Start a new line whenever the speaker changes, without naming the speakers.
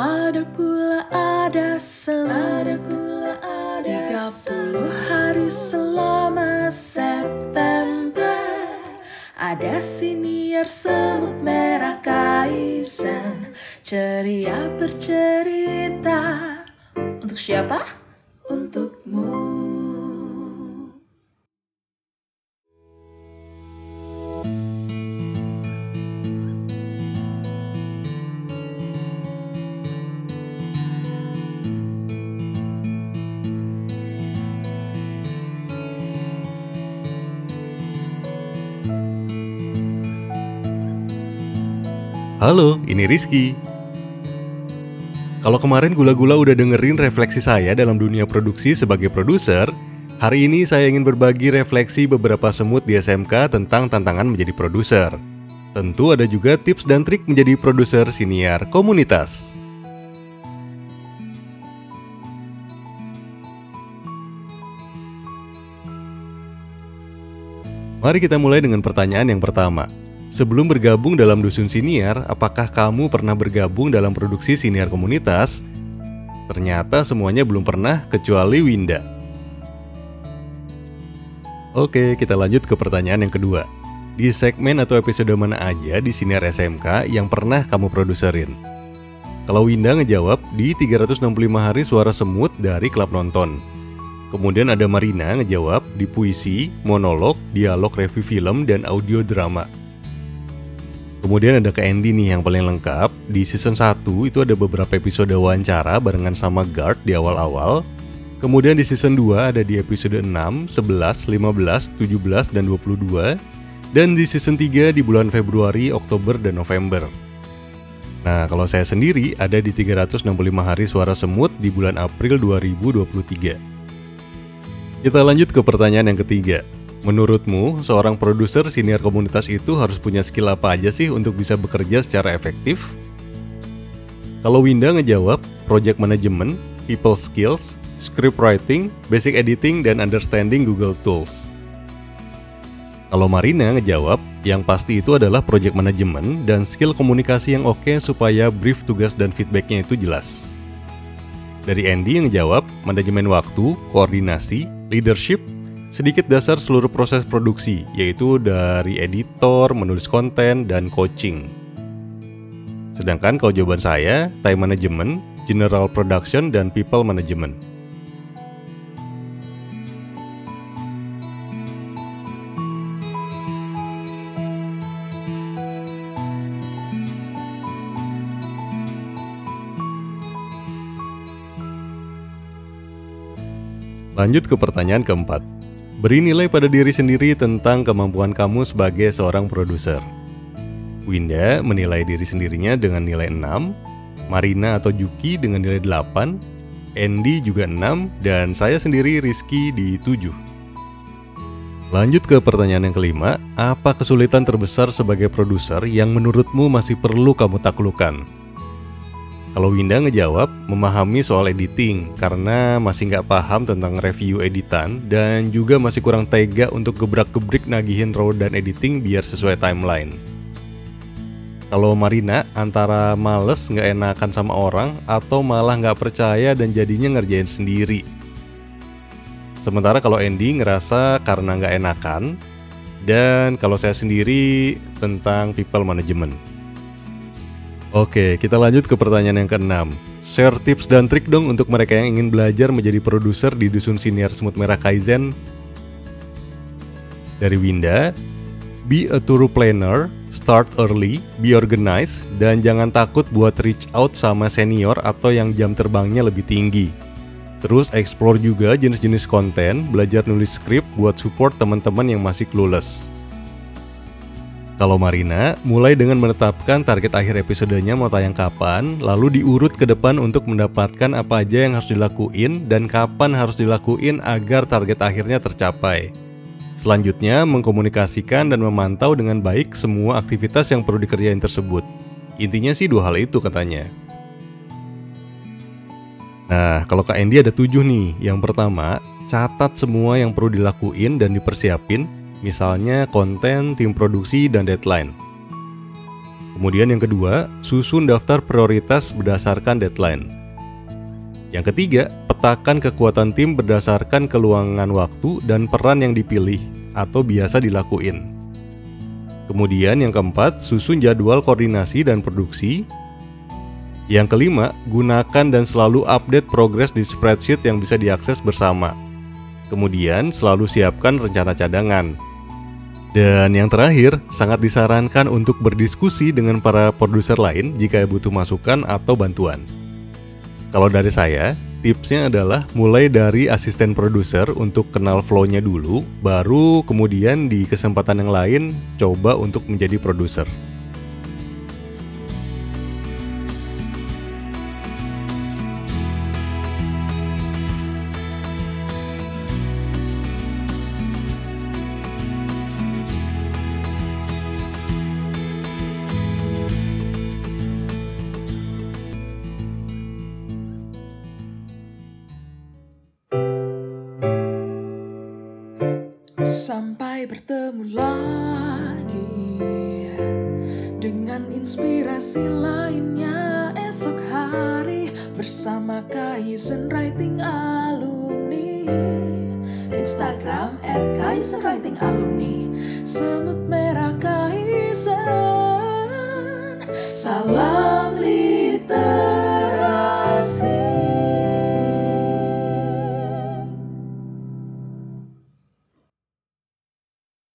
Ada pula ada pula ada 30 hari selama September. Ada siniar semut merah kaizen Ceria bercerita. Untuk siapa? Untukmu
Halo, ini Rizky. Kalau kemarin gula-gula udah dengerin refleksi saya dalam dunia produksi sebagai produser, hari ini saya ingin berbagi refleksi beberapa semut di SMK tentang tantangan menjadi produser. Tentu ada juga tips dan trik menjadi produser siniar komunitas. Mari kita mulai dengan pertanyaan yang pertama. Sebelum bergabung dalam Dusun Siniar, apakah kamu pernah bergabung dalam produksi siniar komunitas? Ternyata semuanya belum pernah kecuali Winda. Oke, kita lanjut ke pertanyaan yang kedua. Di segmen atau episode mana aja di Siniar SMK yang pernah kamu produserin? Kalau Winda ngejawab di 365 hari suara semut dari klub nonton. Kemudian ada Marina ngejawab di puisi, monolog, dialog review film, dan audio drama. Kemudian ada ke Andy nih yang paling lengkap. Di season 1 itu ada beberapa episode wawancara barengan sama Guard di awal-awal. Kemudian di season 2 ada di episode 6, 11, 15, 17, dan 22. Dan di season 3 di bulan Februari, Oktober, dan November. Nah, kalau saya sendiri ada di 365 hari suara semut di bulan April 2023. Kita lanjut ke pertanyaan yang ketiga. Menurutmu, seorang produser senior komunitas itu harus punya skill apa aja sih untuk bisa bekerja secara efektif? Kalau Winda ngejawab, project management, people skills, script writing, basic editing, dan understanding Google Tools. Kalau Marina ngejawab, yang pasti itu adalah project management dan skill komunikasi yang oke supaya brief tugas dan feedbacknya itu jelas. Dari Andy yang ngejawab, manajemen waktu, koordinasi, leadership, Sedikit dasar seluruh proses produksi, yaitu dari editor, menulis konten, dan coaching. Sedangkan kalau jawaban saya, time management, general production, dan people management. Lanjut ke pertanyaan keempat. Beri nilai pada diri sendiri tentang kemampuan kamu sebagai seorang produser. Winda menilai diri sendirinya dengan nilai 6, Marina atau Juki dengan nilai 8, Andy juga 6, dan saya sendiri Rizky di 7. Lanjut ke pertanyaan yang kelima, apa kesulitan terbesar sebagai produser yang menurutmu masih perlu kamu taklukkan? Kalau Winda ngejawab, memahami soal editing karena masih nggak paham tentang review editan dan juga masih kurang tega untuk gebrak-gebrik nagihin raw dan editing biar sesuai timeline. Kalau Marina antara males nggak enakan sama orang atau malah nggak percaya dan jadinya ngerjain sendiri. Sementara kalau Andy ngerasa karena nggak enakan dan kalau saya sendiri tentang people management. Oke, kita lanjut ke pertanyaan yang keenam. Share tips dan trik dong untuk mereka yang ingin belajar menjadi produser di Dusun Siniar Semut Merah Kaizen. Dari Winda, be a tour planner, start early, be organized, dan jangan takut buat reach out sama senior atau yang jam terbangnya lebih tinggi. Terus explore juga jenis-jenis konten, belajar nulis skrip buat support teman-teman yang masih clueless. Kalau Marina, mulai dengan menetapkan target akhir episodenya mau tayang kapan, lalu diurut ke depan untuk mendapatkan apa aja yang harus dilakuin dan kapan harus dilakuin agar target akhirnya tercapai. Selanjutnya, mengkomunikasikan dan memantau dengan baik semua aktivitas yang perlu dikerjain tersebut. Intinya sih dua hal itu katanya. Nah, kalau Kak Andy ada tujuh nih. Yang pertama, catat semua yang perlu dilakuin dan dipersiapin misalnya konten, tim produksi, dan deadline. Kemudian yang kedua, susun daftar prioritas berdasarkan deadline. Yang ketiga, petakan kekuatan tim berdasarkan keluangan waktu dan peran yang dipilih atau biasa dilakuin. Kemudian yang keempat, susun jadwal koordinasi dan produksi. Yang kelima, gunakan dan selalu update progres di spreadsheet yang bisa diakses bersama. Kemudian, selalu siapkan rencana cadangan dan yang terakhir, sangat disarankan untuk berdiskusi dengan para produser lain jika butuh masukan atau bantuan. Kalau dari saya, tipsnya adalah mulai dari asisten produser untuk kenal flow-nya dulu, baru kemudian di kesempatan yang lain coba untuk menjadi produser.
Inspirasi lainnya esok hari bersama Kaizen Writing Alumni. Instagram at. Semut merah Kaizen. Salam.